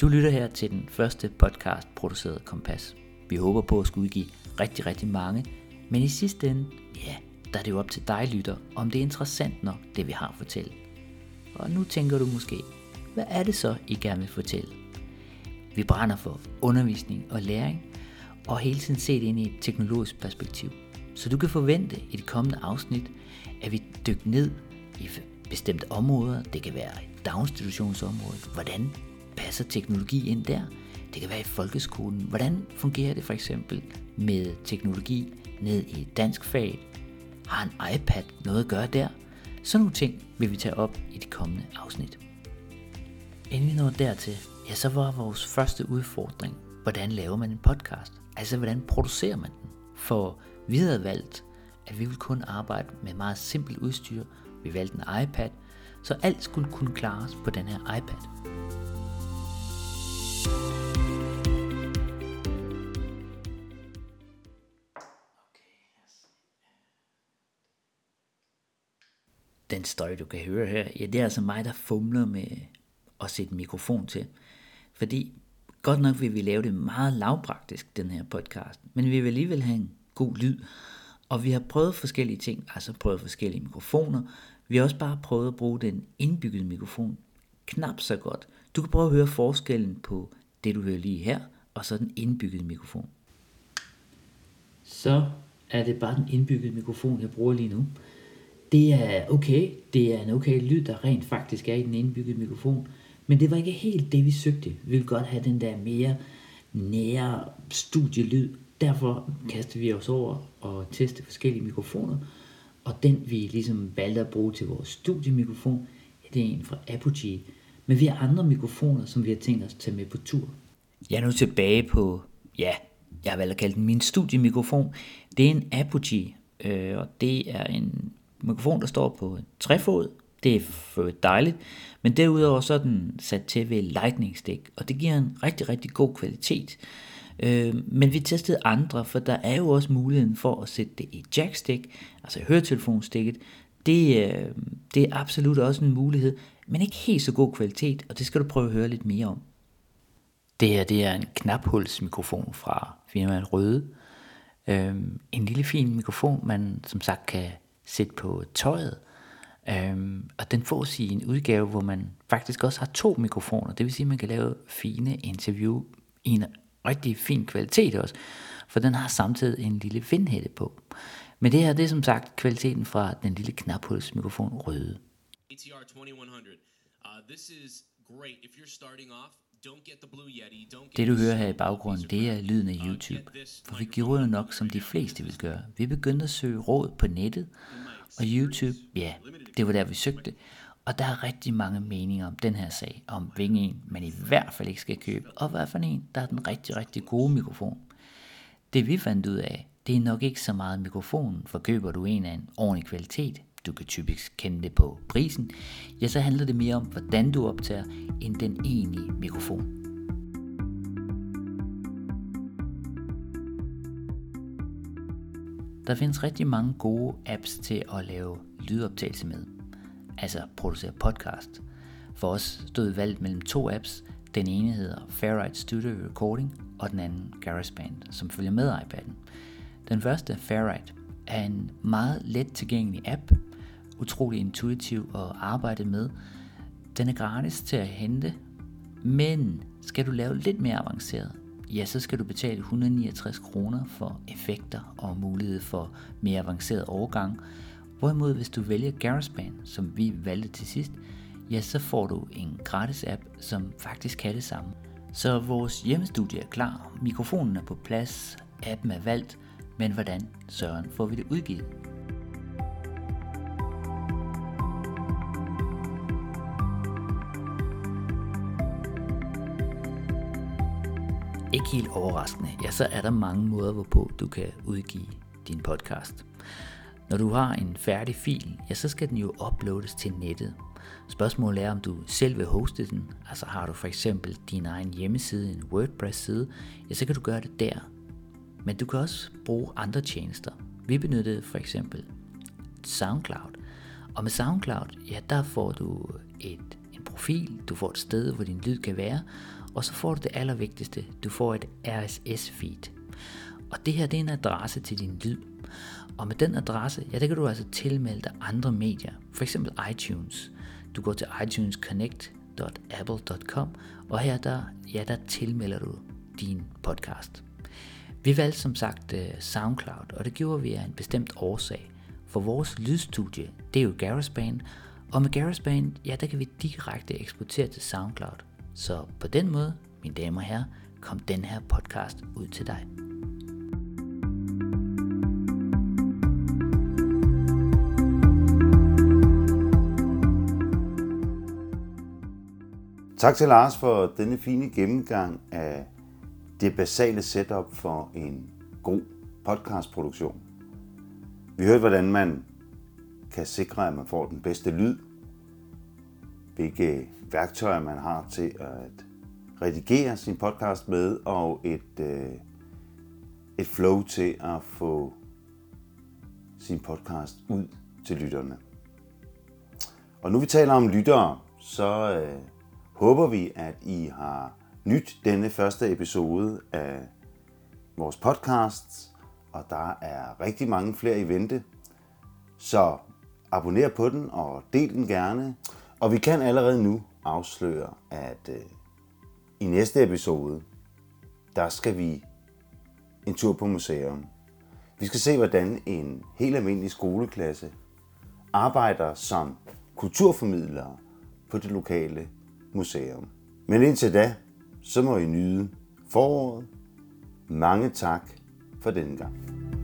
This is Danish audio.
Du lytter her til den første podcast produceret Kompas. Vi håber på at skulle udgive rigtig, rigtig mange, men i sidste ende, ja, der er det jo op til dig, lytter, om det er interessant nok, det vi har at fortælle. Og nu tænker du måske, hvad er det så, I gerne vil fortælle? Vi brænder for undervisning og læring, og hele tiden set ind i et teknologisk perspektiv. Så du kan forvente i det kommende afsnit, at vi dykker ned i bestemte områder. Det kan være daginstitutionsområdet. Hvordan passer teknologi ind der? Det kan være i folkeskolen. Hvordan fungerer det for eksempel med teknologi ned i dansk fag? Har en iPad noget at gøre der? Sådan nogle ting vil vi tage op i de kommende afsnit. Inden vi når dertil, ja, så var vores første udfordring, hvordan laver man en podcast? Altså, hvordan producerer man den? For vi havde valgt, at vi ville kun arbejde med meget simpelt udstyr. Vi valgte en iPad, så alt skulle kunne klares på den her iPad. Den støj, du kan høre her, ja, det er altså mig, der fumler med at sætte mikrofon til. Fordi godt nok vil vi lave det meget lavpraktisk, den her podcast, men vi vil alligevel have en god lyd. Og vi har prøvet forskellige ting, altså prøvet forskellige mikrofoner. Vi har også bare prøvet at bruge den indbyggede mikrofon knap så godt. Du kan prøve at høre forskellen på det, du hører lige her, og så den indbyggede mikrofon. Så er det bare den indbyggede mikrofon, jeg bruger lige nu. Det er okay, det er en okay lyd, der rent faktisk er i den indbyggede mikrofon, men det var ikke helt det, vi søgte. Vi ville godt have den der mere nære studielyd, Derfor kastede vi os over og testede forskellige mikrofoner, og den vi ligesom valgte at bruge til vores studiemikrofon, det er en fra Apogee. Men vi har andre mikrofoner, som vi har tænkt os at tage med på tur. Jeg er nu tilbage på, ja, jeg har valgt at kalde den min studiemikrofon. Det er en Apogee, øh, og det er en mikrofon, der står på en trefod. Det er for dejligt, men derudover så er den sat til ved lightning stick, og det giver en rigtig, rigtig god kvalitet. Øh, men vi testede andre, for der er jo også muligheden for at sætte det i jackstick, altså høretelefonsticket. Det, øh, det er absolut også en mulighed, men ikke helt så god kvalitet, og det skal du prøve at høre lidt mere om. Det her det er en knaphulsmikrofon fra firmaet Røde. Øhm, en lille fin mikrofon, man som sagt kan sætte på tøjet. Øhm, og den fås i en udgave, hvor man faktisk også har to mikrofoner. Det vil sige, at man kan lave fine interview i en rigtig fin kvalitet også, for den har samtidig en lille vindhætte på. Men det her, det er som sagt kvaliteten fra den lille knaphulsmikrofon røde. ATR 2100. Uh, this is great. If you're starting off, det du hører her i baggrunden, det er lyden af YouTube. For vi gjorde jo nok, som de fleste vil gøre. Vi begyndte at søge råd på nettet, og YouTube, ja, det var der vi søgte. Og der er rigtig mange meninger om den her sag, om hvilken en man i hvert fald ikke skal købe, og hvad for en, der er den rigtig, rigtig gode mikrofon. Det vi fandt ud af, det er nok ikke så meget mikrofonen, for køber du en af en ordentlig kvalitet, du kan typisk kende det på prisen, ja, så handler det mere om, hvordan du optager, end den egentlige mikrofon. Der findes rigtig mange gode apps til at lave lydoptagelse med altså producere podcast. For os stod valget mellem to apps. Den ene hedder Fairlight Studio Recording, og den anden GarageBand, som følger med iPad'en. Den første, Fairlight, er en meget let tilgængelig app, utrolig intuitiv at arbejde med. Den er gratis til at hente, men skal du lave lidt mere avanceret, ja, så skal du betale 169 kroner for effekter og mulighed for mere avanceret overgang, Hvorimod hvis du vælger GarageBand, som vi valgte til sidst, ja, så får du en gratis app, som faktisk kan det samme. Så vores hjemmestudie er klar, mikrofonen er på plads, appen er valgt, men hvordan søren får vi det udgivet? Ikke helt overraskende, ja, så er der mange måder, hvorpå du kan udgive din podcast. Når du har en færdig fil, ja, så skal den jo uploades til nettet. Spørgsmålet er, om du selv vil hoste den. Altså har du for eksempel din egen hjemmeside, en WordPress-side, ja, så kan du gøre det der. Men du kan også bruge andre tjenester. Vi benyttede for eksempel SoundCloud. Og med SoundCloud, ja, der får du et, profil, du får et sted, hvor din lyd kan være, og så får du det allervigtigste, du får et RSS-feed. Og det her det er en adresse til din lyd. Og med den adresse, ja, der kan du altså tilmelde dig andre medier, for eksempel iTunes. Du går til itunesconnect.apple.com, og her der, ja, der tilmelder du din podcast. Vi valgte som sagt øh, SoundCloud, og det gjorde vi af en bestemt årsag. For vores lydstudie, det er jo GarageBand, og med GarageBand, ja, der kan vi direkte eksportere til SoundCloud. Så på den måde, mine damer og herrer, kom den her podcast ud til dig. Tak til Lars for denne fine gennemgang af det basale setup for en god podcastproduktion. Vi hørte, hvordan man kan sikre, at man får den bedste lyd, hvilke værktøjer man har til at redigere sin podcast med, og et, øh, et flow til at få sin podcast ud til lytterne. Og nu vi taler om lyttere, så øh, håber vi, at I har nyt denne første episode af vores podcast, og der er rigtig mange flere i vente. Så abonner på den og del den gerne. Og vi kan allerede nu afsløre, at øh, i næste episode, der skal vi en tur på museum. Vi skal se, hvordan en helt almindelig skoleklasse arbejder som kulturformidlere på det lokale museum. Men indtil da, så må I nyde foråret. Mange tak for denne gang.